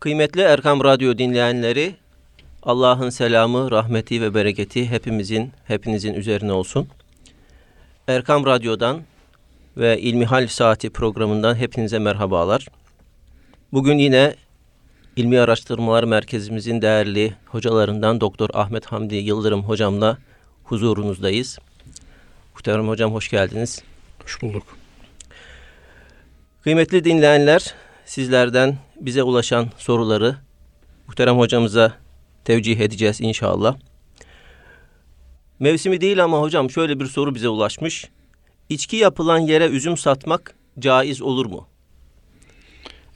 Kıymetli Erkam Radyo dinleyenleri, Allah'ın selamı, rahmeti ve bereketi hepimizin, hepinizin üzerine olsun. Erkam Radyo'dan ve İlmihal Saati programından hepinize merhabalar. Bugün yine İlmi Araştırmalar Merkezimizin değerli hocalarından Doktor Ahmet Hamdi Yıldırım hocamla huzurunuzdayız. Muhterem hocam hoş geldiniz. Hoş bulduk. Kıymetli dinleyenler, sizlerden bize ulaşan soruları muhterem hocamıza tevcih edeceğiz inşallah. Mevsimi değil ama hocam şöyle bir soru bize ulaşmış. İçki yapılan yere üzüm satmak caiz olur mu?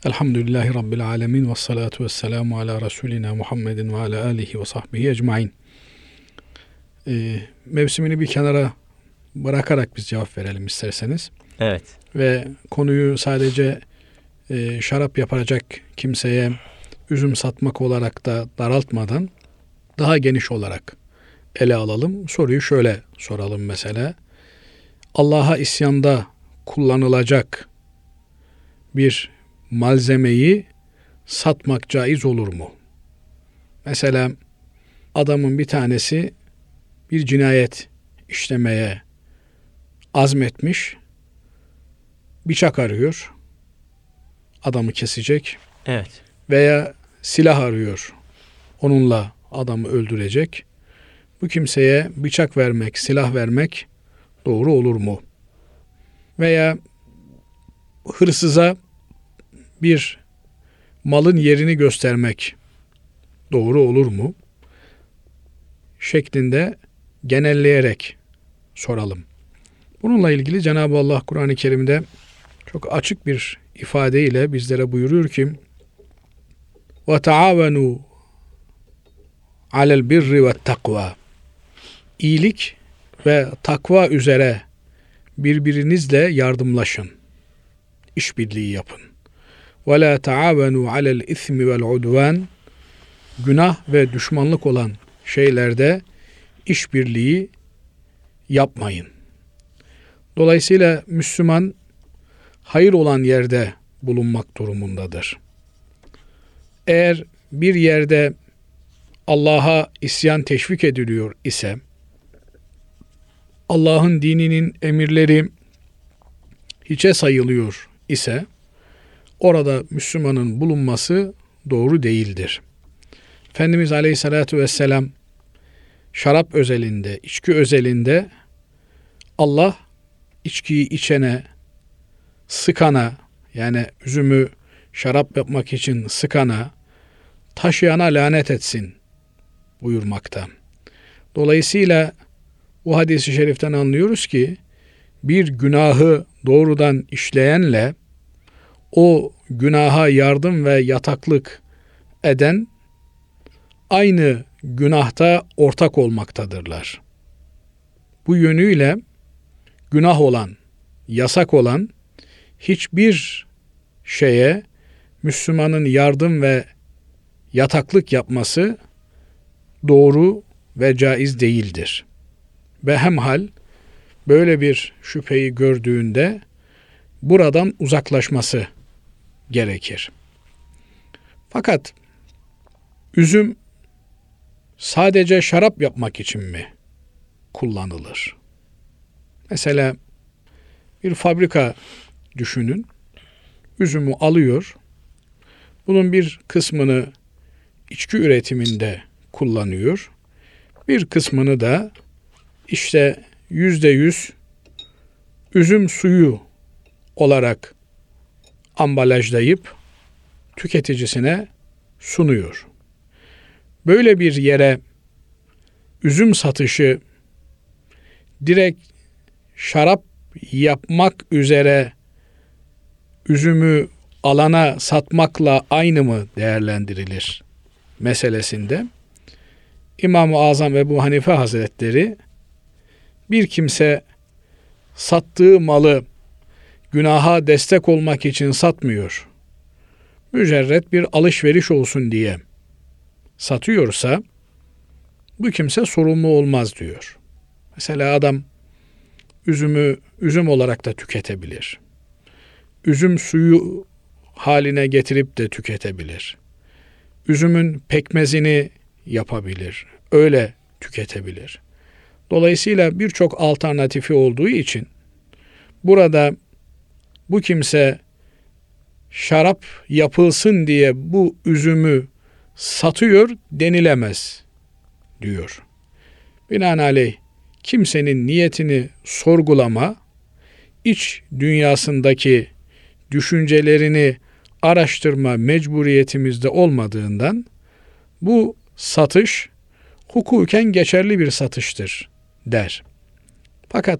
Elhamdülillahi Rabbil alemin ve salatu ve selamu ala Resulina Muhammedin ve ala alihi ve sahbihi ecmain. Ee, mevsimini bir kenara bırakarak biz cevap verelim isterseniz. Evet. Ve konuyu sadece e, şarap yapacak kimseye üzüm satmak olarak da daraltmadan daha geniş olarak ele alalım. Soruyu şöyle soralım mesela. Allah'a isyanda kullanılacak bir malzemeyi satmak caiz olur mu? Mesela adamın bir tanesi bir cinayet işlemeye azmetmiş, bıçak arıyor, adamı kesecek. Evet. Veya silah arıyor, onunla adamı öldürecek. Bu kimseye bıçak vermek, silah vermek doğru olur mu? Veya hırsıza bir malın yerini göstermek doğru olur mu? Şeklinde genelleyerek soralım. Bununla ilgili Cenab-ı Allah Kur'an-ı Kerim'de çok açık bir ifadeyle bizlere buyuruyor ki ve taavenu alel birri ve takva iyilik ve takva üzere birbirinizle yardımlaşın. İşbirliği yapın. Ve la taavenu alel ismi vel udvan günah ve düşmanlık olan şeylerde işbirliği yapmayın. Dolayısıyla Müslüman hayır olan yerde bulunmak durumundadır. Eğer bir yerde Allah'a isyan teşvik ediliyor ise Allah'ın dininin emirleri hiçe sayılıyor ise orada Müslümanın bulunması doğru değildir. Efendimiz Aleyhisselatü Vesselam şarap özelinde, içki özelinde Allah içkiyi içene, sıkana yani üzümü şarap yapmak için sıkana, taşıyana lanet etsin buyurmakta. Dolayısıyla bu hadisi şeriften anlıyoruz ki bir günahı doğrudan işleyenle o günaha yardım ve yataklık eden aynı günahta ortak olmaktadırlar. Bu yönüyle günah olan, yasak olan hiçbir şeye Müslümanın yardım ve yataklık yapması doğru ve caiz değildir. Ve hemhal böyle bir şüpheyi gördüğünde buradan uzaklaşması gerekir. Fakat üzüm sadece şarap yapmak için mi kullanılır? Mesela bir fabrika düşünün. Üzümü alıyor. Bunun bir kısmını içki üretiminde kullanıyor. Bir kısmını da işte yüzde yüz üzüm suyu olarak ambalajlayıp tüketicisine sunuyor. Böyle bir yere üzüm satışı direkt şarap yapmak üzere üzümü alana satmakla aynı mı değerlendirilir meselesinde İmam-ı Azam Ebu Hanife Hazretleri bir kimse sattığı malı günaha destek olmak için satmıyor. Mücerret bir alışveriş olsun diye satıyorsa bu kimse sorumlu olmaz diyor. Mesela adam üzümü üzüm olarak da tüketebilir. Üzüm suyu haline getirip de tüketebilir. üzümün pekmezini yapabilir. Öyle tüketebilir. Dolayısıyla birçok alternatifi olduğu için burada bu kimse şarap yapılsın diye bu üzümü satıyor denilemez diyor. Binaenaleyh kimsenin niyetini sorgulama, iç dünyasındaki düşüncelerini araştırma mecburiyetimizde olmadığından bu satış hukuken geçerli bir satıştır der. Fakat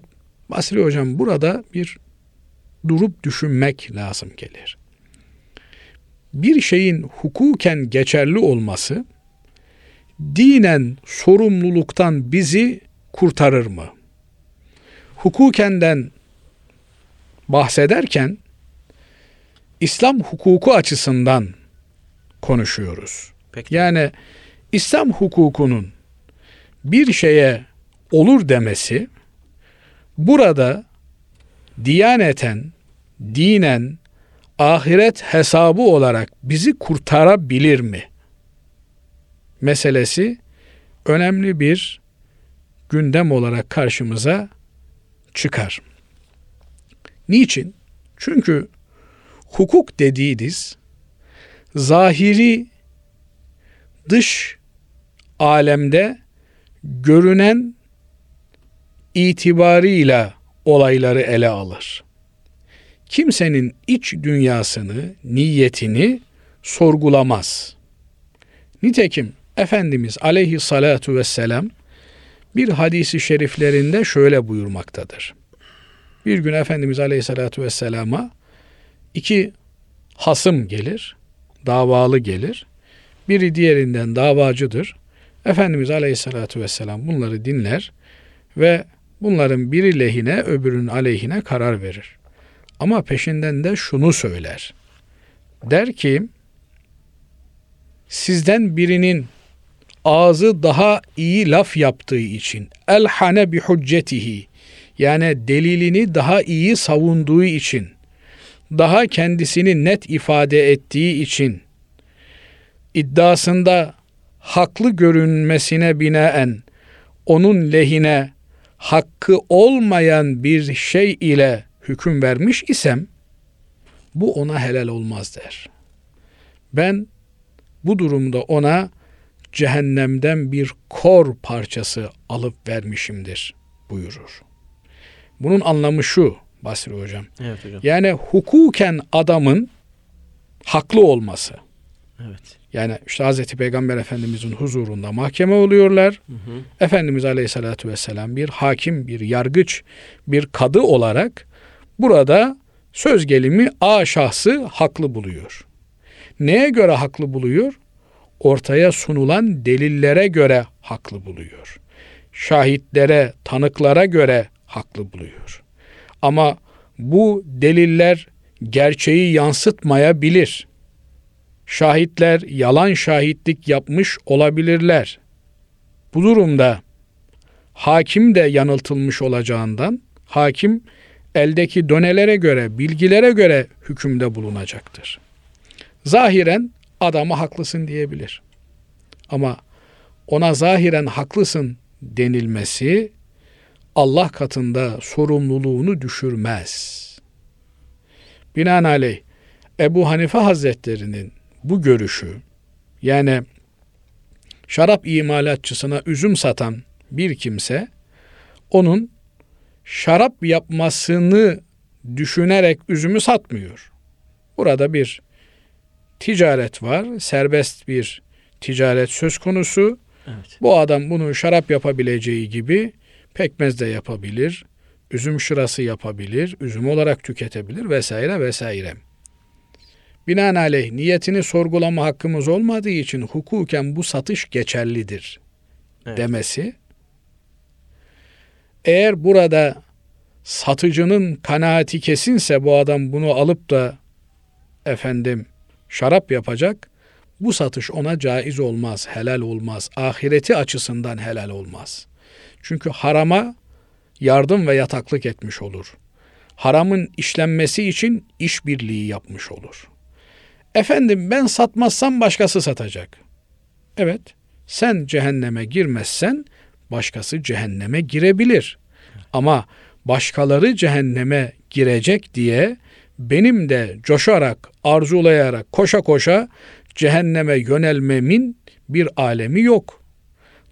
Basri Hocam burada bir durup düşünmek lazım gelir. Bir şeyin hukuken geçerli olması dinen sorumluluktan bizi kurtarır mı? Hukukenden bahsederken İslam hukuku açısından konuşuyoruz. Peki. Yani İslam hukukunun bir şeye olur demesi burada diyaneten, dinen, ahiret hesabı olarak bizi kurtarabilir mi? Meselesi önemli bir gündem olarak karşımıza çıkar. Niçin? Çünkü hukuk dediğiniz zahiri dış alemde görünen itibarıyla olayları ele alır. Kimsenin iç dünyasını, niyetini sorgulamaz. Nitekim Efendimiz aleyhissalatu vesselam bir hadisi şeriflerinde şöyle buyurmaktadır. Bir gün Efendimiz aleyhissalatu vesselama iki hasım gelir, davalı gelir. Biri diğerinden davacıdır. Efendimiz aleyhissalatu vesselam bunları dinler ve bunların biri lehine öbürünün aleyhine karar verir. Ama peşinden de şunu söyler. Der ki sizden birinin ağzı daha iyi laf yaptığı için elhane bi hüccetihi yani delilini daha iyi savunduğu için daha kendisini net ifade ettiği için iddiasında haklı görünmesine binaen onun lehine hakkı olmayan bir şey ile hüküm vermiş isem bu ona helal olmaz der. Ben bu durumda ona cehennemden bir kor parçası alıp vermişimdir buyurur. Bunun anlamı şu Basri hocam. Evet hocam. Yani hukuken adamın haklı olması. Evet. Yani işte Hazreti Peygamber Efendimizin huzurunda mahkeme oluyorlar. Hı hı. Efendimiz Aleyhisselatü Vesselam bir hakim, bir yargıç, bir kadı olarak burada söz gelimi A şahsı haklı buluyor. Neye göre haklı buluyor? Ortaya sunulan delillere göre haklı buluyor. Şahitlere, tanıklara göre haklı buluyor. Ama bu deliller gerçeği yansıtmayabilir. Şahitler yalan şahitlik yapmış olabilirler. Bu durumda hakim de yanıltılmış olacağından hakim eldeki dönelere göre, bilgilere göre hükümde bulunacaktır. Zahiren adama haklısın diyebilir. Ama ona zahiren haklısın denilmesi Allah katında sorumluluğunu düşürmez. Binaenaleyh Ebu Hanife Hazretlerinin bu görüşü yani şarap imalatçısına üzüm satan bir kimse onun şarap yapmasını düşünerek üzümü satmıyor. Burada bir ticaret var, serbest bir ticaret söz konusu. Evet. Bu adam bunu şarap yapabileceği gibi pekmez de yapabilir, üzüm şırası yapabilir, üzüm olarak tüketebilir vesaire vesaire. Binaenaleyh niyetini sorgulama hakkımız olmadığı için hukuken bu satış geçerlidir Evet. demesi. Eğer burada satıcının kanaati kesinse bu adam bunu alıp da efendim şarap yapacak. Bu satış ona caiz olmaz, helal olmaz. Ahireti açısından helal olmaz. Çünkü harama yardım ve yataklık etmiş olur. Haramın işlenmesi için işbirliği yapmış olur. Efendim ben satmazsam başkası satacak. Evet. Sen cehenneme girmezsen başkası cehenneme girebilir. Ama başkaları cehenneme girecek diye benim de coşarak, arzulayarak, koşa koşa cehenneme yönelmemin bir alemi yok.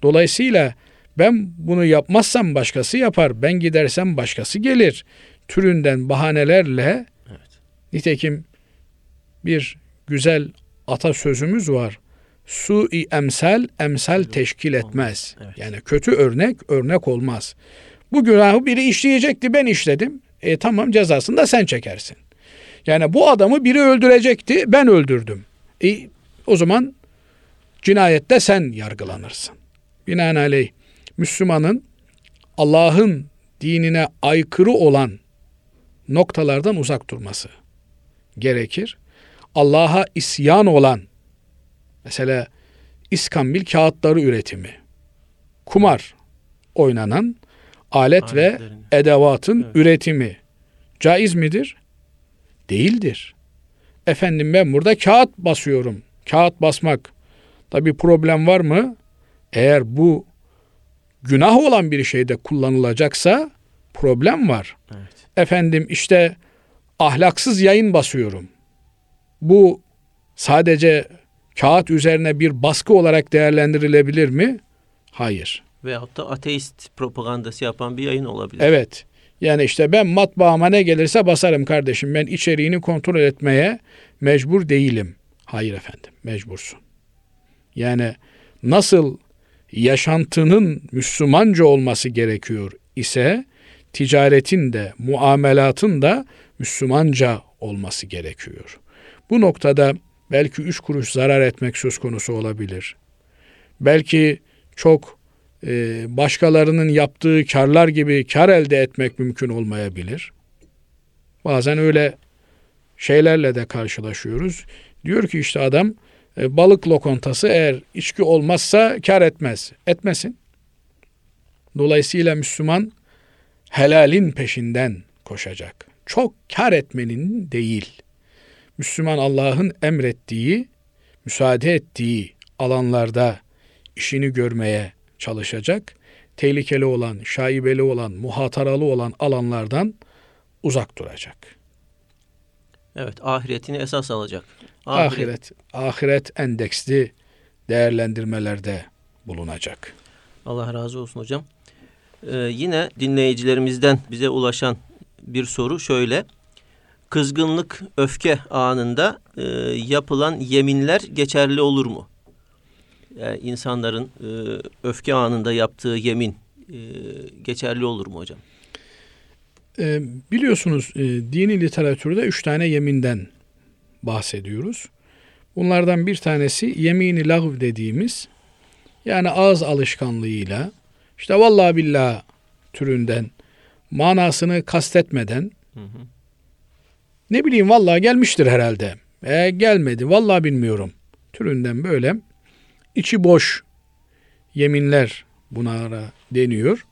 Dolayısıyla ben bunu yapmazsam başkası yapar, ben gidersem başkası gelir. Türünden bahanelerle evet. nitekim bir güzel atasözümüz var. Su-i emsal, emsal teşkil etmez. Evet. Yani kötü örnek, örnek olmaz. Bu günahı biri işleyecekti, ben işledim. E tamam cezasını da sen çekersin. Yani bu adamı biri öldürecekti, ben öldürdüm. E, o zaman cinayette sen yargılanırsın. Binaenaleyh Müslümanın Allah'ın dinine aykırı olan noktalardan uzak durması gerekir. Allah'a isyan olan mesela iskambil kağıtları üretimi, kumar oynanan alet ve edevatın evet. üretimi caiz midir? Değildir. Efendim ben burada kağıt basıyorum. Kağıt basmak. Tabi problem var mı? Eğer bu günah olan bir şeyde kullanılacaksa problem var. Evet. Efendim işte ahlaksız yayın basıyorum. Bu sadece kağıt üzerine bir baskı olarak değerlendirilebilir mi? Hayır. Veyahut da ateist propagandası yapan bir yayın olabilir. Evet. Yani işte ben matbaama ne gelirse basarım kardeşim. Ben içeriğini kontrol etmeye mecbur değilim. Hayır efendim, mecbursun. Yani nasıl yaşantının Müslümanca olması gerekiyor ise ticaretin de muamelatın da Müslümanca olması gerekiyor. Bu noktada belki üç kuruş zarar etmek söz konusu olabilir. Belki çok e, başkalarının yaptığı karlar gibi kar elde etmek mümkün olmayabilir. Bazen öyle şeylerle de karşılaşıyoruz. Diyor ki işte adam e, balık lokantası eğer içki olmazsa kar etmez. Etmesin. Dolayısıyla Müslüman helalin peşinden koşacak. Çok kar etmenin değil. Müslüman Allah'ın emrettiği, müsaade ettiği alanlarda işini görmeye çalışacak. Tehlikeli olan, şaibeli olan, muhataralı olan alanlardan uzak duracak. Evet, ahiretini esas alacak. Ahiret, ahiret, ahiret endeksli değerlendirmelerde bulunacak. Allah razı olsun hocam. Ee, yine dinleyicilerimizden bize ulaşan bir soru şöyle. Kızgınlık, öfke anında e, yapılan yeminler geçerli olur mu? Yani insanların e, öfke anında yaptığı yemin e, geçerli olur mu hocam? E, biliyorsunuz e, dini literatürde üç tane yeminden bahsediyoruz. Bunlardan bir tanesi yemini lagv dediğimiz yani ağız alışkanlığıyla işte vallahi billah türünden manasını kastetmeden hı hı. ne bileyim vallahi gelmiştir herhalde. E, gelmedi vallahi bilmiyorum türünden böyle içi boş yeminler bunlara deniyor.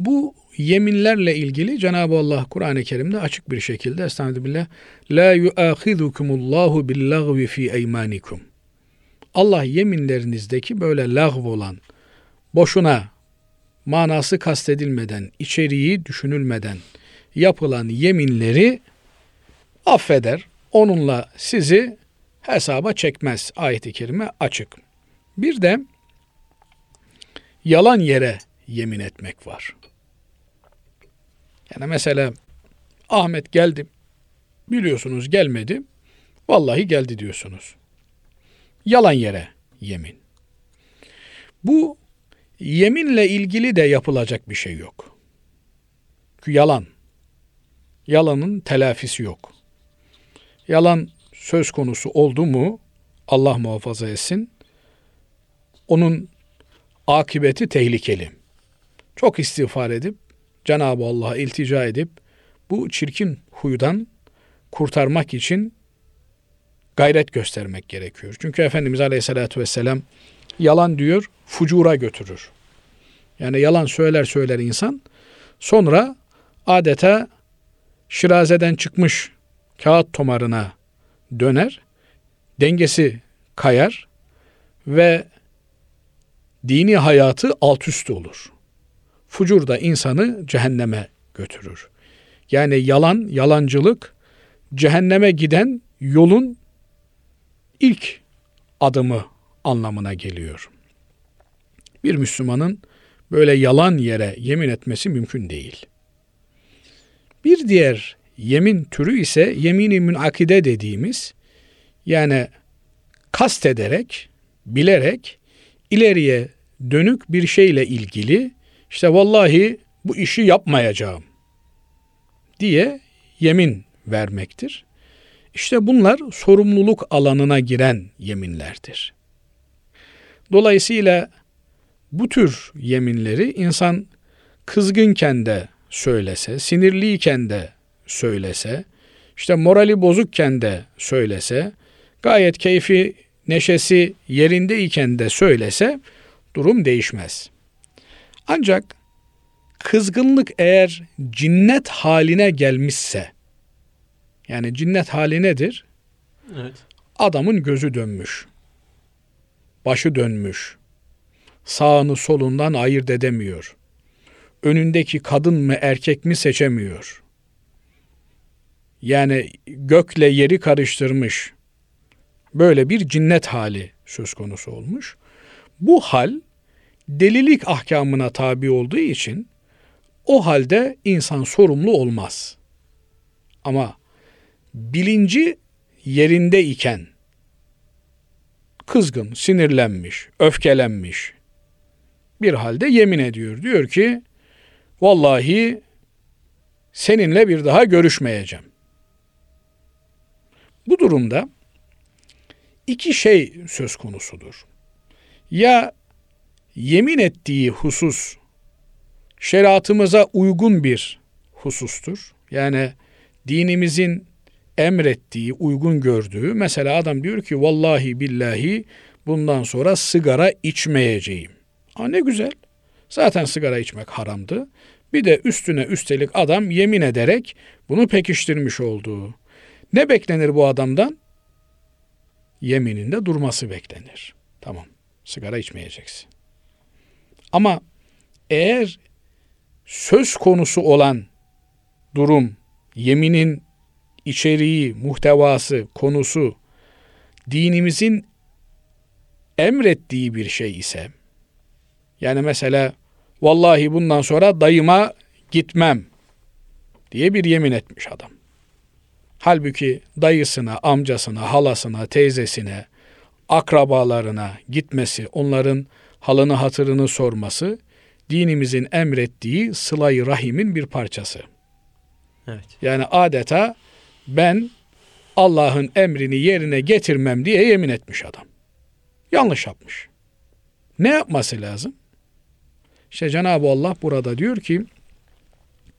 Bu yeminlerle ilgili Cenab-ı Allah Kur'an-ı Kerim'de açık bir şekilde Estağfirullah La yuahidukumullahu billagvi fi eymanikum. Allah yeminlerinizdeki böyle lagv olan boşuna manası kastedilmeden, içeriği düşünülmeden yapılan yeminleri affeder. Onunla sizi hesaba çekmez. Ayet-i kerime açık. Bir de yalan yere yemin etmek var. Yani mesela Ahmet geldi. Biliyorsunuz gelmedi. Vallahi geldi diyorsunuz. Yalan yere yemin. Bu yeminle ilgili de yapılacak bir şey yok. Çünkü yalan. Yalanın telafisi yok. Yalan söz konusu oldu mu Allah muhafaza etsin. Onun akıbeti tehlikeli. Çok istiğfar edip Cenab-ı Allah'a iltica edip bu çirkin huydan kurtarmak için gayret göstermek gerekiyor. Çünkü Efendimiz Aleyhisselatü Vesselam yalan diyor, fucura götürür. Yani yalan söyler söyler insan, sonra adeta şirazeden çıkmış kağıt tomarına döner, dengesi kayar ve dini hayatı alt üst olur. Fucur da insanı cehenneme götürür. Yani yalan, yalancılık cehenneme giden yolun ilk adımı anlamına geliyor. Bir Müslümanın böyle yalan yere yemin etmesi mümkün değil. Bir diğer yemin türü ise yemini münakide dediğimiz yani kast ederek, bilerek ileriye dönük bir şeyle ilgili işte vallahi bu işi yapmayacağım diye yemin vermektir. İşte bunlar sorumluluk alanına giren yeminlerdir. Dolayısıyla bu tür yeminleri insan kızgınken de söylese, sinirliyken de söylese, işte morali bozukken de söylese, gayet keyfi, neşesi yerindeyken de söylese durum değişmez. Ancak kızgınlık eğer cinnet haline gelmişse, yani cinnet hali nedir? Evet. Adamın gözü dönmüş, başı dönmüş, sağını solundan ayırt edemiyor. Önündeki kadın mı erkek mi seçemiyor. Yani gökle yeri karıştırmış. Böyle bir cinnet hali söz konusu olmuş. Bu hal delilik ahkamına tabi olduğu için o halde insan sorumlu olmaz. Ama bilinci yerinde iken kızgın, sinirlenmiş, öfkelenmiş bir halde yemin ediyor. Diyor ki vallahi seninle bir daha görüşmeyeceğim. Bu durumda iki şey söz konusudur. Ya yemin ettiği husus şeriatımıza uygun bir husustur. Yani dinimizin emrettiği, uygun gördüğü mesela adam diyor ki vallahi billahi bundan sonra sigara içmeyeceğim. Ha ne güzel. Zaten sigara içmek haramdı. Bir de üstüne üstelik adam yemin ederek bunu pekiştirmiş olduğu. Ne beklenir bu adamdan? Yemininde durması beklenir. Tamam. Sigara içmeyeceksin. Ama eğer söz konusu olan durum, yeminin içeriği, muhtevası, konusu dinimizin emrettiği bir şey ise yani mesela vallahi bundan sonra dayıma gitmem diye bir yemin etmiş adam. Halbuki dayısına, amcasına, halasına, teyzesine, akrabalarına gitmesi, onların halını hatırını sorması dinimizin emrettiği sılayı rahimin bir parçası. Evet. Yani adeta ben Allah'ın emrini yerine getirmem diye yemin etmiş adam. Yanlış yapmış. Ne yapması lazım? İşte Cenab-ı Allah burada diyor ki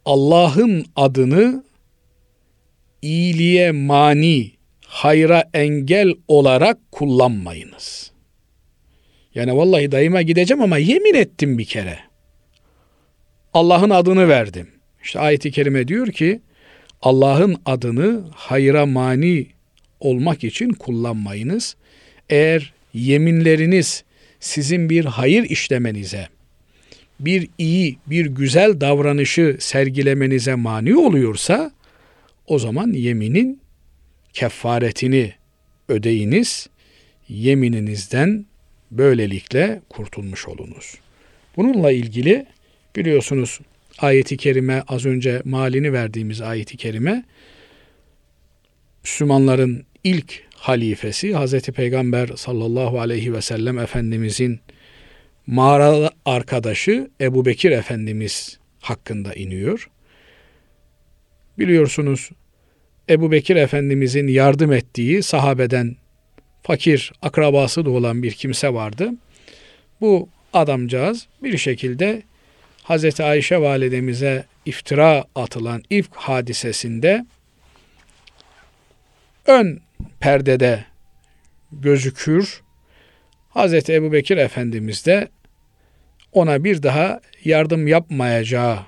Allah'ın adını iyiliğe mani, hayra engel olarak kullanmayınız. Yani vallahi dayıma gideceğim ama yemin ettim bir kere. Allah'ın adını verdim. İşte ayet-i kerime diyor ki Allah'ın adını hayra mani olmak için kullanmayınız. Eğer yeminleriniz sizin bir hayır işlemenize, bir iyi, bir güzel davranışı sergilemenize mani oluyorsa o zaman yeminin kefaretini ödeyiniz. Yemininizden böylelikle kurtulmuş olunuz. Bununla ilgili biliyorsunuz ayeti kerime az önce malini verdiğimiz ayeti kerime Müslümanların ilk halifesi Hazreti Peygamber sallallahu aleyhi ve sellem Efendimizin mağara arkadaşı Ebu Bekir Efendimiz hakkında iniyor. Biliyorsunuz Ebu Bekir Efendimizin yardım ettiği sahabeden fakir akrabası da olan bir kimse vardı. Bu adamcağız bir şekilde Hazreti Ayşe validemize iftira atılan ilk hadisesinde ön perdede gözükür. Hazreti Ebu Bekir Efendimiz de ona bir daha yardım yapmayacağı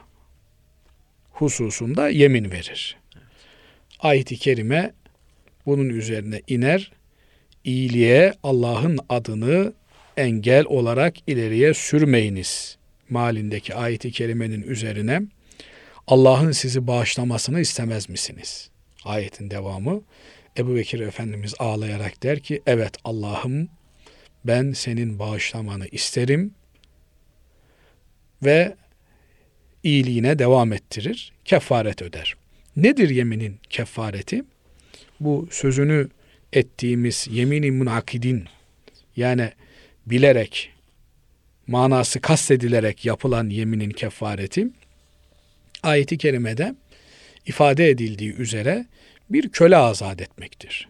hususunda yemin verir. Ayet-i kerime bunun üzerine iner. İyiliğe Allah'ın adını engel olarak ileriye sürmeyiniz. Malindeki ayeti kerimenin üzerine Allah'ın sizi bağışlamasını istemez misiniz? Ayetin devamı Ebu Bekir Efendimiz ağlayarak der ki evet Allah'ım ben senin bağışlamanı isterim ve iyiliğine devam ettirir, kefaret öder. Nedir yeminin kefareti? Bu sözünü ettiğimiz yemin-i münakidin yani bilerek manası kastedilerek yapılan yeminin kefareti ayeti kerimede ifade edildiği üzere bir köle azat etmektir.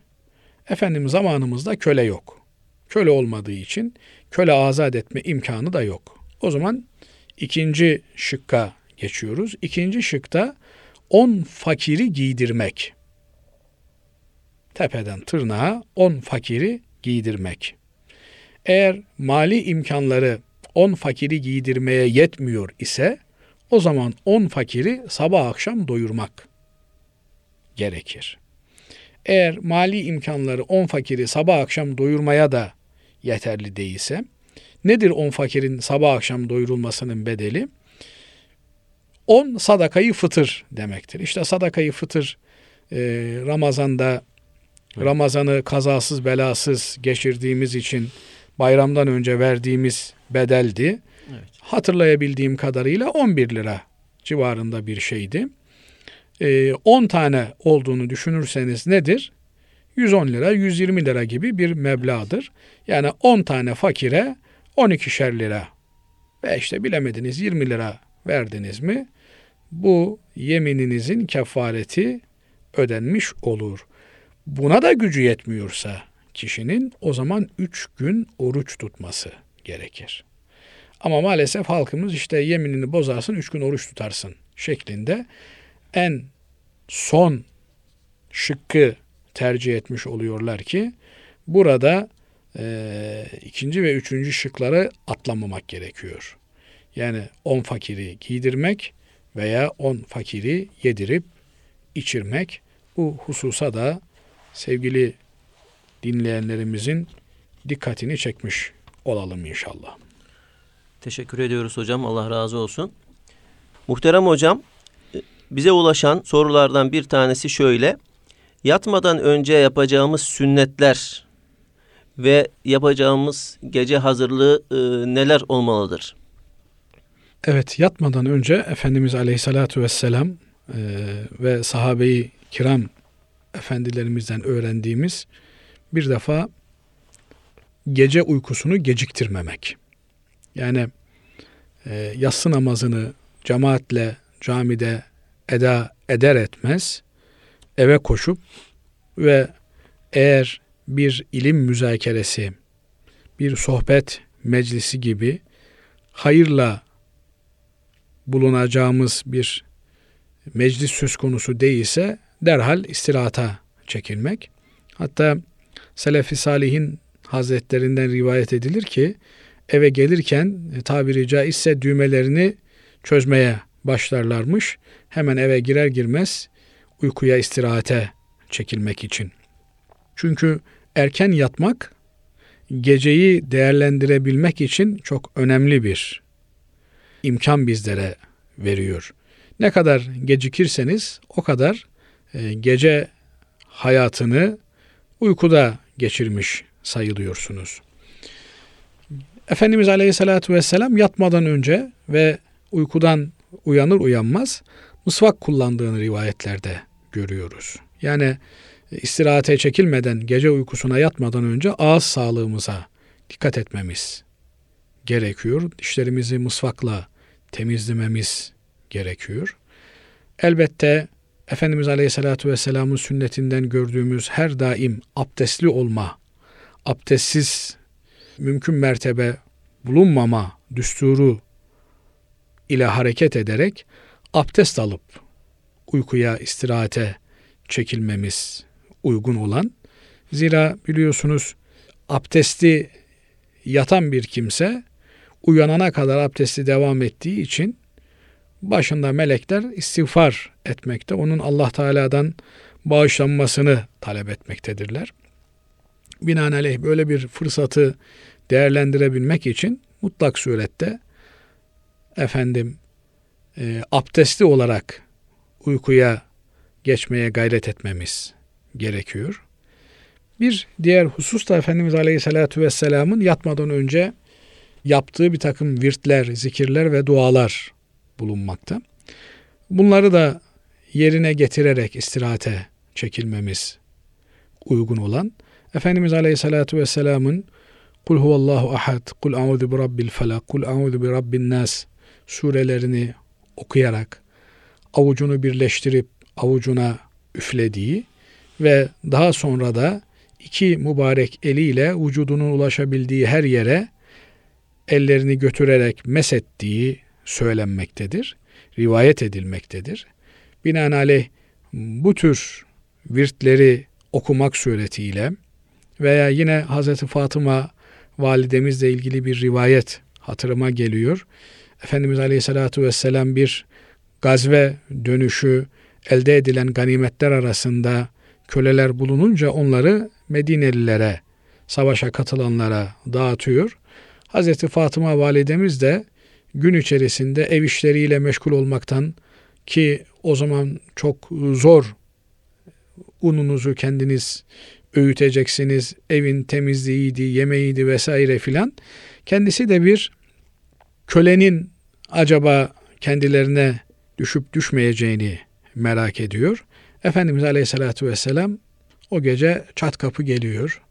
Efendim zamanımızda köle yok. Köle olmadığı için köle azat etme imkanı da yok. O zaman ikinci şıkka geçiyoruz. İkinci şıkta on fakiri giydirmek. Tepeden tırnağa on fakiri giydirmek. Eğer mali imkanları on fakiri giydirmeye yetmiyor ise o zaman on fakiri sabah akşam doyurmak gerekir. Eğer mali imkanları on fakiri sabah akşam doyurmaya da yeterli değilse nedir on fakirin sabah akşam doyurulmasının bedeli? On sadakayı fıtır demektir. İşte sadakayı fıtır Ramazan'da Ramazan'ı kazasız belasız geçirdiğimiz için bayramdan önce verdiğimiz bedeldi. Evet. Hatırlayabildiğim kadarıyla 11 lira civarında bir şeydi. Ee, 10 tane olduğunu düşünürseniz nedir? 110 lira, 120 lira gibi bir meblağdır. Yani 10 tane fakire 12'şer lira ve işte bilemediniz 20 lira verdiniz mi bu yemininizin kefareti ödenmiş olur. Buna da gücü yetmiyorsa kişinin o zaman 3 gün oruç tutması gerekir. Ama maalesef halkımız işte yeminini bozarsın üç gün oruç tutarsın şeklinde en son şıkkı tercih etmiş oluyorlar ki burada e, ikinci ve üçüncü şıkları atlamamak gerekiyor. Yani on fakiri giydirmek veya on fakiri yedirip içirmek bu hususa da sevgili dinleyenlerimizin dikkatini çekmiş olalım inşallah. Teşekkür ediyoruz hocam. Allah razı olsun. Muhterem hocam, bize ulaşan sorulardan bir tanesi şöyle. Yatmadan önce yapacağımız sünnetler ve yapacağımız gece hazırlığı e, neler olmalıdır? Evet, yatmadan önce Efendimiz Aleyhisselatü Vesselam e, ve sahabeyi kiram efendilerimizden öğrendiğimiz bir defa gece uykusunu geciktirmemek. Yani e, yatsı namazını cemaatle camide eda eder etmez eve koşup ve eğer bir ilim müzakeresi, bir sohbet meclisi gibi hayırla bulunacağımız bir meclis söz konusu değilse derhal istirahata çekilmek. Hatta Selefi Salihin Hazretlerinden rivayet edilir ki eve gelirken e, tabiri caizse düğmelerini çözmeye başlarlarmış. Hemen eve girer girmez uykuya istirahate çekilmek için. Çünkü erken yatmak geceyi değerlendirebilmek için çok önemli bir imkan bizlere veriyor. Ne kadar gecikirseniz o kadar gece hayatını uykuda geçirmiş sayılıyorsunuz. Efendimiz Aleyhisselatü Vesselam yatmadan önce ve uykudan uyanır uyanmaz mısvak kullandığını rivayetlerde görüyoruz. Yani istirahate çekilmeden gece uykusuna yatmadan önce ağız sağlığımıza dikkat etmemiz gerekiyor. Dişlerimizi mısvakla temizlememiz gerekiyor. Elbette Efendimiz Aleyhisselatü Vesselam'ın sünnetinden gördüğümüz her daim abdestli olma, abdestsiz mümkün mertebe bulunmama düsturu ile hareket ederek abdest alıp uykuya, istirahate çekilmemiz uygun olan. Zira biliyorsunuz abdesti yatan bir kimse uyanana kadar abdesti devam ettiği için başında melekler istiğfar etmekte. Onun Allah Teala'dan bağışlanmasını talep etmektedirler. Binaenaleyh böyle bir fırsatı değerlendirebilmek için mutlak surette efendim e, abdestli olarak uykuya geçmeye gayret etmemiz gerekiyor. Bir diğer husus da Efendimiz Aleyhisselatü Vesselam'ın yatmadan önce yaptığı bir takım virtler, zikirler ve dualar bulunmakta. Bunları da yerine getirerek istirahate çekilmemiz uygun olan Efendimiz Aleyhisselatü Vesselam'ın Kul huvallahu ahad, kul a'udhu bi rabbil felak, kul a'udhu bi rabbin nas surelerini okuyarak avucunu birleştirip avucuna üflediği ve daha sonra da iki mübarek eliyle vücudunun ulaşabildiği her yere ellerini götürerek mesettiği söylenmektedir. Rivayet edilmektedir. Binaenaleyh bu tür virtleri okumak suretiyle veya yine Hazreti Fatıma validemizle ilgili bir rivayet hatırıma geliyor. Efendimiz Aleyhisselatü Vesselam bir gazve dönüşü elde edilen ganimetler arasında köleler bulununca onları Medinelilere, savaşa katılanlara dağıtıyor. Hazreti Fatıma validemiz de gün içerisinde ev işleriyle meşgul olmaktan ki o zaman çok zor ununuzu kendiniz öğüteceksiniz, evin temizliğiydi, yemeğiydi vesaire filan. Kendisi de bir kölenin acaba kendilerine düşüp düşmeyeceğini merak ediyor. Efendimiz Aleyhisselatü Vesselam o gece çat kapı geliyor.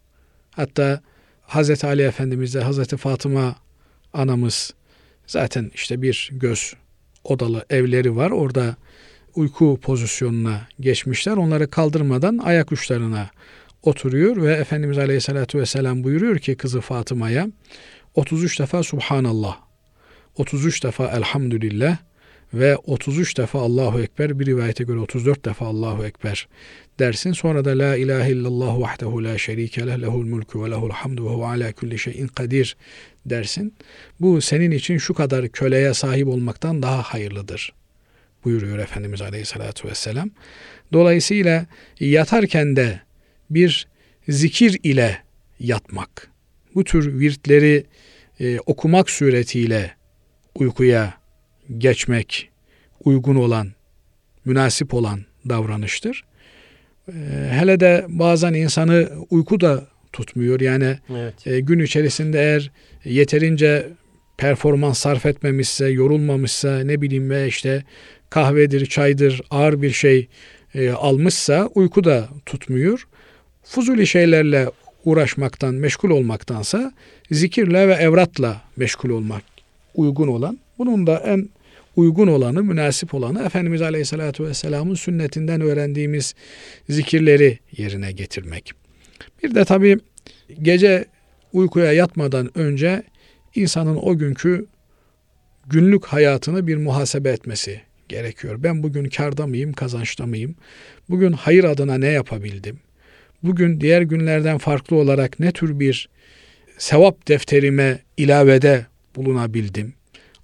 Hatta Hazreti Ali Efendimiz de Hazreti Fatıma anamız zaten işte bir göz odalı evleri var. Orada uyku pozisyonuna geçmişler. Onları kaldırmadan ayak uçlarına oturuyor ve Efendimiz Aleyhisselatü Vesselam buyuruyor ki kızı Fatıma'ya 33 defa Subhanallah, 33 defa Elhamdülillah ve 33 defa Allahu Ekber bir rivayete göre 34 defa Allahu Ekber dersin. Sonra da La ilahe illallah vahdehu la şerike leh lehul mulku ve lehul hamdu ve huve ala kulli şeyin kadir dersin. Bu senin için şu kadar köleye sahip olmaktan daha hayırlıdır buyuruyor Efendimiz Aleyhisselatü Vesselam. Dolayısıyla yatarken de bir zikir ile yatmak, bu tür virtleri e, okumak suretiyle uykuya geçmek uygun olan, münasip olan davranıştır. E, hele de bazen insanı uyku da tutmuyor. Yani evet. e, gün içerisinde eğer yeterince performans sarf etmemişse, yorulmamışsa, ne bileyim ve işte kahvedir, çaydır, ağır bir şey e, almışsa uyku da tutmuyor. Fuzuli şeylerle uğraşmaktan, meşgul olmaktansa zikirle ve evratla meşgul olmak uygun olan. Bunun da en uygun olanı, münasip olanı Efendimiz Aleyhisselatü Vesselam'ın sünnetinden öğrendiğimiz zikirleri yerine getirmek. Bir de tabi gece uykuya yatmadan önce insanın o günkü günlük hayatını bir muhasebe etmesi gerekiyor. Ben bugün karda mıyım, kazançta mıyım? Bugün hayır adına ne yapabildim? Bugün diğer günlerden farklı olarak ne tür bir sevap defterime ilavede bulunabildim?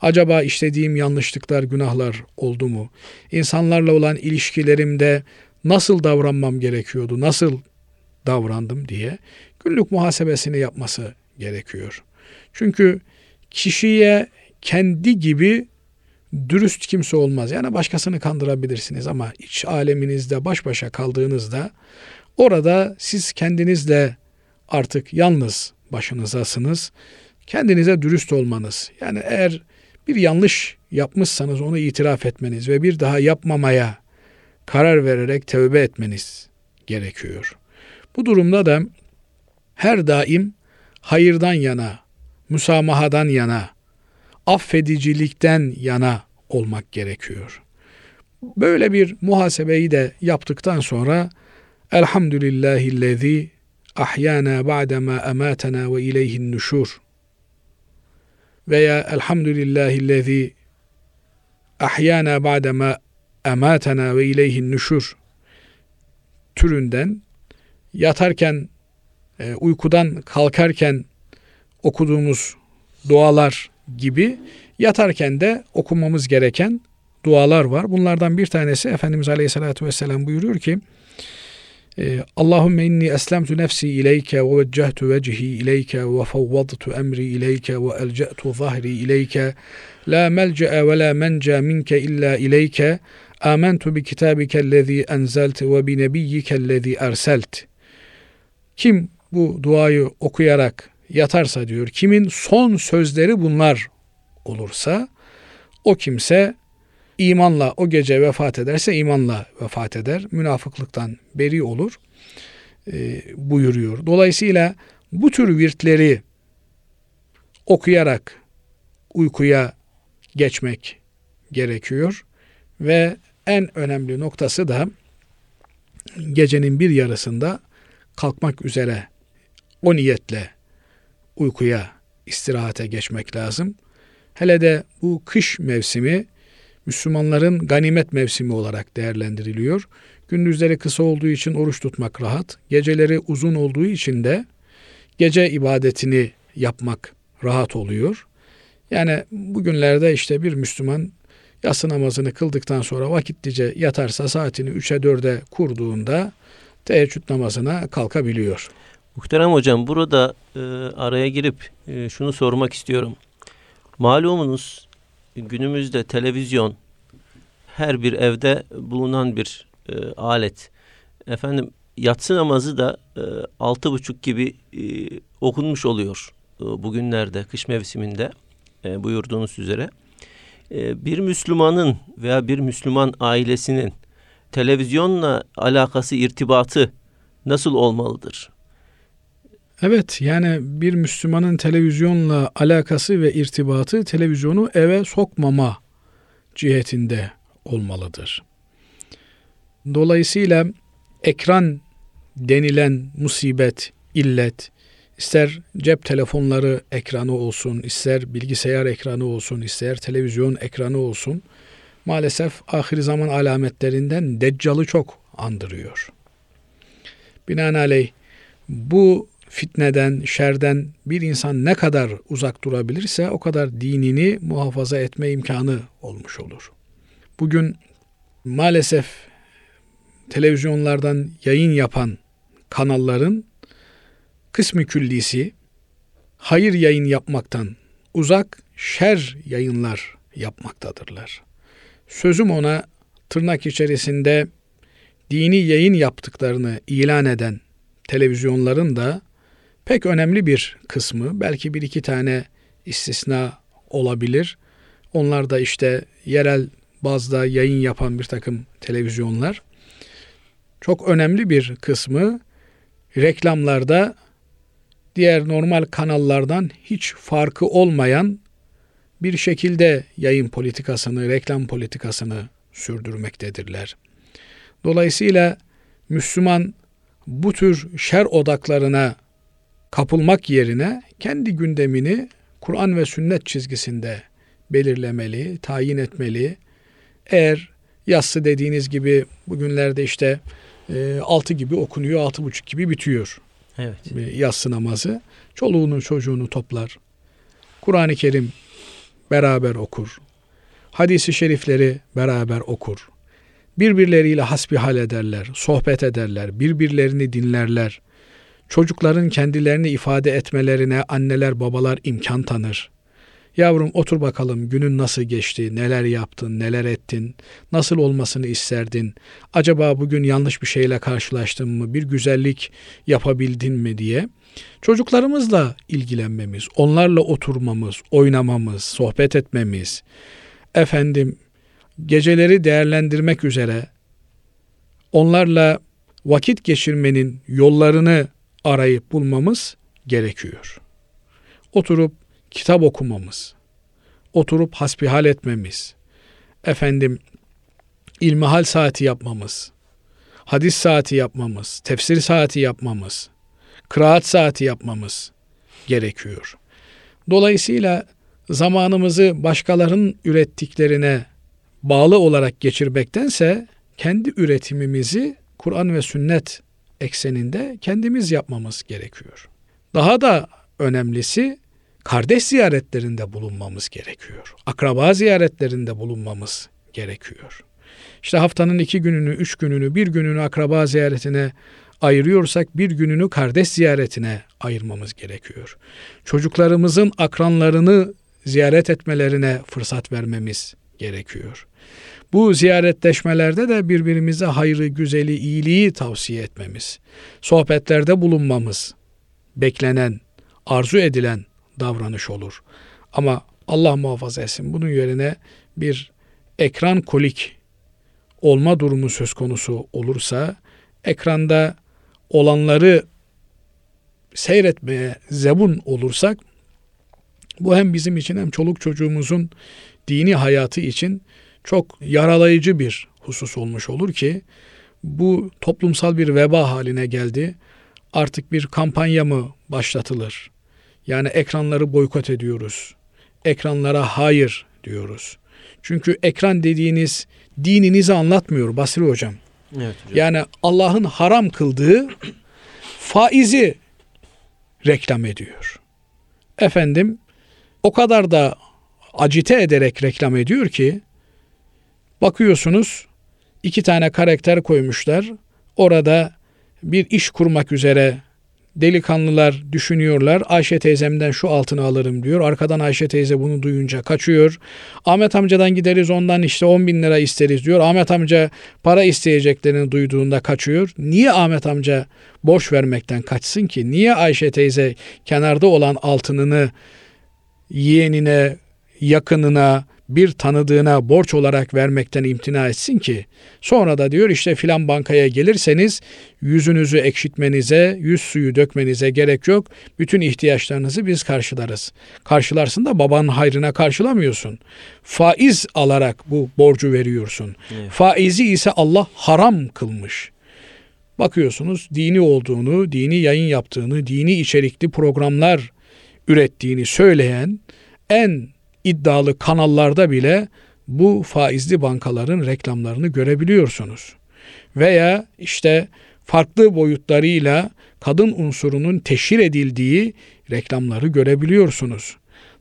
Acaba işlediğim yanlışlıklar, günahlar oldu mu? İnsanlarla olan ilişkilerimde nasıl davranmam gerekiyordu? Nasıl davrandım diye günlük muhasebesini yapması gerekiyor. Çünkü kişiye kendi gibi dürüst kimse olmaz. Yani başkasını kandırabilirsiniz ama iç aleminizde baş başa kaldığınızda orada siz kendinizle artık yalnız başınızasınız. Kendinize dürüst olmanız. Yani eğer bir yanlış yapmışsanız onu itiraf etmeniz ve bir daha yapmamaya karar vererek tövbe etmeniz gerekiyor. Bu durumda da her daim hayırdan yana, müsamahadan yana, affedicilikten yana olmak gerekiyor. Böyle bir muhasebeyi de yaptıktan sonra Elhamdülillahillezî ahyana ba'dema ematena ve ileyhin nuşur veya Elhamdülillahillezî ahyana ba'dema ematena ve ileyhin nuşur türünden yatarken e, uykudan kalkarken okuduğumuz dualar gibi yatarken de okumamız gereken dualar var. Bunlardan bir tanesi Efendimiz Aleyhisselatü Vesselam buyuruyor ki Allahümme inni eslemtu nefsi ileyke ve veccehtu vecihi ileyke ve fawwadtu emri ileyke ve elce'tu zahri ileyke. La melce'e ve la menca minke illa ileyke. Amentu bi kitabikellezi enzelt ve bi nebiyyikellezi erselt. Kim bu duayı okuyarak yatarsa diyor kimin son sözleri bunlar olursa o kimse imanla o gece vefat ederse imanla vefat eder. Münafıklıktan beri olur e, buyuruyor. Dolayısıyla bu tür virtleri okuyarak uykuya geçmek gerekiyor ve en önemli noktası da gecenin bir yarısında kalkmak üzere o niyetle uykuya, istirahate geçmek lazım. Hele de bu kış mevsimi Müslümanların ganimet mevsimi olarak değerlendiriliyor. Gündüzleri kısa olduğu için oruç tutmak rahat, geceleri uzun olduğu için de gece ibadetini yapmak rahat oluyor. Yani bugünlerde işte bir Müslüman yatsı namazını kıldıktan sonra vakitlice yatarsa saatini 3'e 4'e kurduğunda teheccüd namazına kalkabiliyor. Muhterem hocam burada e, araya girip e, şunu sormak istiyorum. Malumunuz günümüzde televizyon her bir evde bulunan bir e, alet. Efendim yatsı namazı da e, altı buçuk gibi e, okunmuş oluyor e, bugünlerde kış mevsiminde e, buyurduğunuz üzere. E, bir Müslümanın veya bir Müslüman ailesinin televizyonla alakası irtibatı nasıl olmalıdır? Evet yani bir Müslümanın televizyonla alakası ve irtibatı televizyonu eve sokmama cihetinde olmalıdır. Dolayısıyla ekran denilen musibet, illet, ister cep telefonları ekranı olsun, ister bilgisayar ekranı olsun, ister televizyon ekranı olsun, maalesef ahir zaman alametlerinden deccalı çok andırıyor. Binaenaleyh bu fitneden, şerden bir insan ne kadar uzak durabilirse o kadar dinini muhafaza etme imkanı olmuş olur. Bugün maalesef televizyonlardan yayın yapan kanalların kısmı küllisi hayır yayın yapmaktan uzak şer yayınlar yapmaktadırlar. Sözüm ona tırnak içerisinde dini yayın yaptıklarını ilan eden televizyonların da pek önemli bir kısmı, belki bir iki tane istisna olabilir. Onlar da işte yerel bazda yayın yapan bir takım televizyonlar. Çok önemli bir kısmı reklamlarda diğer normal kanallardan hiç farkı olmayan bir şekilde yayın politikasını, reklam politikasını sürdürmektedirler. Dolayısıyla Müslüman bu tür şer odaklarına kapılmak yerine kendi gündemini Kur'an ve sünnet çizgisinde belirlemeli, tayin etmeli. Eğer yassı dediğiniz gibi bugünlerde işte e, 6 gibi okunuyor, altı buçuk gibi bitiyor. Evet. Yassı namazı. Çoluğunu çocuğunu toplar. Kur'an-ı Kerim beraber okur. Hadisi şerifleri beraber okur. Birbirleriyle hasbihal ederler, sohbet ederler, birbirlerini dinlerler. Çocukların kendilerini ifade etmelerine anneler babalar imkan tanır. Yavrum otur bakalım günün nasıl geçti, neler yaptın, neler ettin, nasıl olmasını isterdin, acaba bugün yanlış bir şeyle karşılaştın mı, bir güzellik yapabildin mi diye çocuklarımızla ilgilenmemiz, onlarla oturmamız, oynamamız, sohbet etmemiz, efendim geceleri değerlendirmek üzere onlarla vakit geçirmenin yollarını arayıp bulmamız gerekiyor. Oturup kitap okumamız, oturup hasbihal etmemiz, efendim ilmihal saati yapmamız, hadis saati yapmamız, tefsir saati yapmamız, kıraat saati yapmamız gerekiyor. Dolayısıyla zamanımızı başkalarının ürettiklerine bağlı olarak geçirmektense kendi üretimimizi Kur'an ve sünnet ekseninde kendimiz yapmamız gerekiyor. Daha da önemlisi kardeş ziyaretlerinde bulunmamız gerekiyor. Akraba ziyaretlerinde bulunmamız gerekiyor. İşte haftanın iki gününü, üç gününü, bir gününü akraba ziyaretine ayırıyorsak bir gününü kardeş ziyaretine ayırmamız gerekiyor. Çocuklarımızın akranlarını ziyaret etmelerine fırsat vermemiz gerekiyor. Bu ziyaretleşmelerde de birbirimize hayrı, güzeli, iyiliği tavsiye etmemiz, sohbetlerde bulunmamız beklenen, arzu edilen davranış olur. Ama Allah muhafaza etsin bunun yerine bir ekran kolik olma durumu söz konusu olursa ekranda olanları seyretmeye zebun olursak bu hem bizim için hem çoluk çocuğumuzun dini hayatı için çok yaralayıcı bir husus olmuş olur ki bu toplumsal bir veba haline geldi. Artık bir kampanya mı başlatılır? Yani ekranları boykot ediyoruz. Ekranlara hayır diyoruz. Çünkü ekran dediğiniz dininizi anlatmıyor Basri hocam. Evet hocam. Yani Allah'ın haram kıldığı faizi reklam ediyor. Efendim o kadar da acite ederek reklam ediyor ki bakıyorsunuz iki tane karakter koymuşlar. Orada bir iş kurmak üzere delikanlılar düşünüyorlar. Ayşe teyzemden şu altını alırım diyor. Arkadan Ayşe teyze bunu duyunca kaçıyor. Ahmet amcadan gideriz ondan işte 10 bin lira isteriz diyor. Ahmet amca para isteyeceklerini duyduğunda kaçıyor. Niye Ahmet amca borç vermekten kaçsın ki? Niye Ayşe teyze kenarda olan altınını yeğenine, yakınına, bir tanıdığına borç olarak vermekten imtina etsin ki sonra da diyor işte filan bankaya gelirseniz yüzünüzü ekşitmenize, yüz suyu dökmenize gerek yok. Bütün ihtiyaçlarınızı biz karşılarız. Karşılarsın da babanın hayrına karşılamıyorsun. Faiz alarak bu borcu veriyorsun. Evet. Faizi ise Allah haram kılmış. Bakıyorsunuz dini olduğunu, dini yayın yaptığını, dini içerikli programlar ürettiğini söyleyen en iddialı kanallarda bile bu faizli bankaların reklamlarını görebiliyorsunuz. Veya işte farklı boyutlarıyla kadın unsurunun teşhir edildiği reklamları görebiliyorsunuz.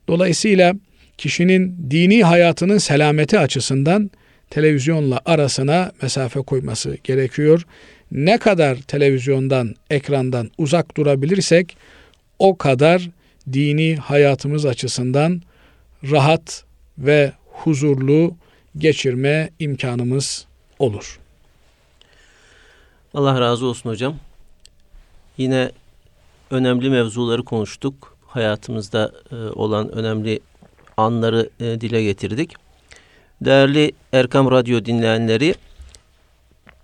Dolayısıyla kişinin dini hayatının selameti açısından televizyonla arasına mesafe koyması gerekiyor. Ne kadar televizyondan, ekrandan uzak durabilirsek o kadar dini hayatımız açısından rahat ve huzurlu geçirme imkanımız olur. Allah razı olsun hocam. Yine önemli mevzuları konuştuk. Hayatımızda e, olan önemli anları e, dile getirdik. Değerli Erkam Radyo dinleyenleri,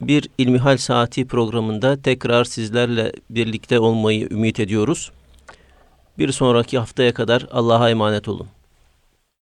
bir İlmihal Saati programında tekrar sizlerle birlikte olmayı ümit ediyoruz. Bir sonraki haftaya kadar Allah'a emanet olun.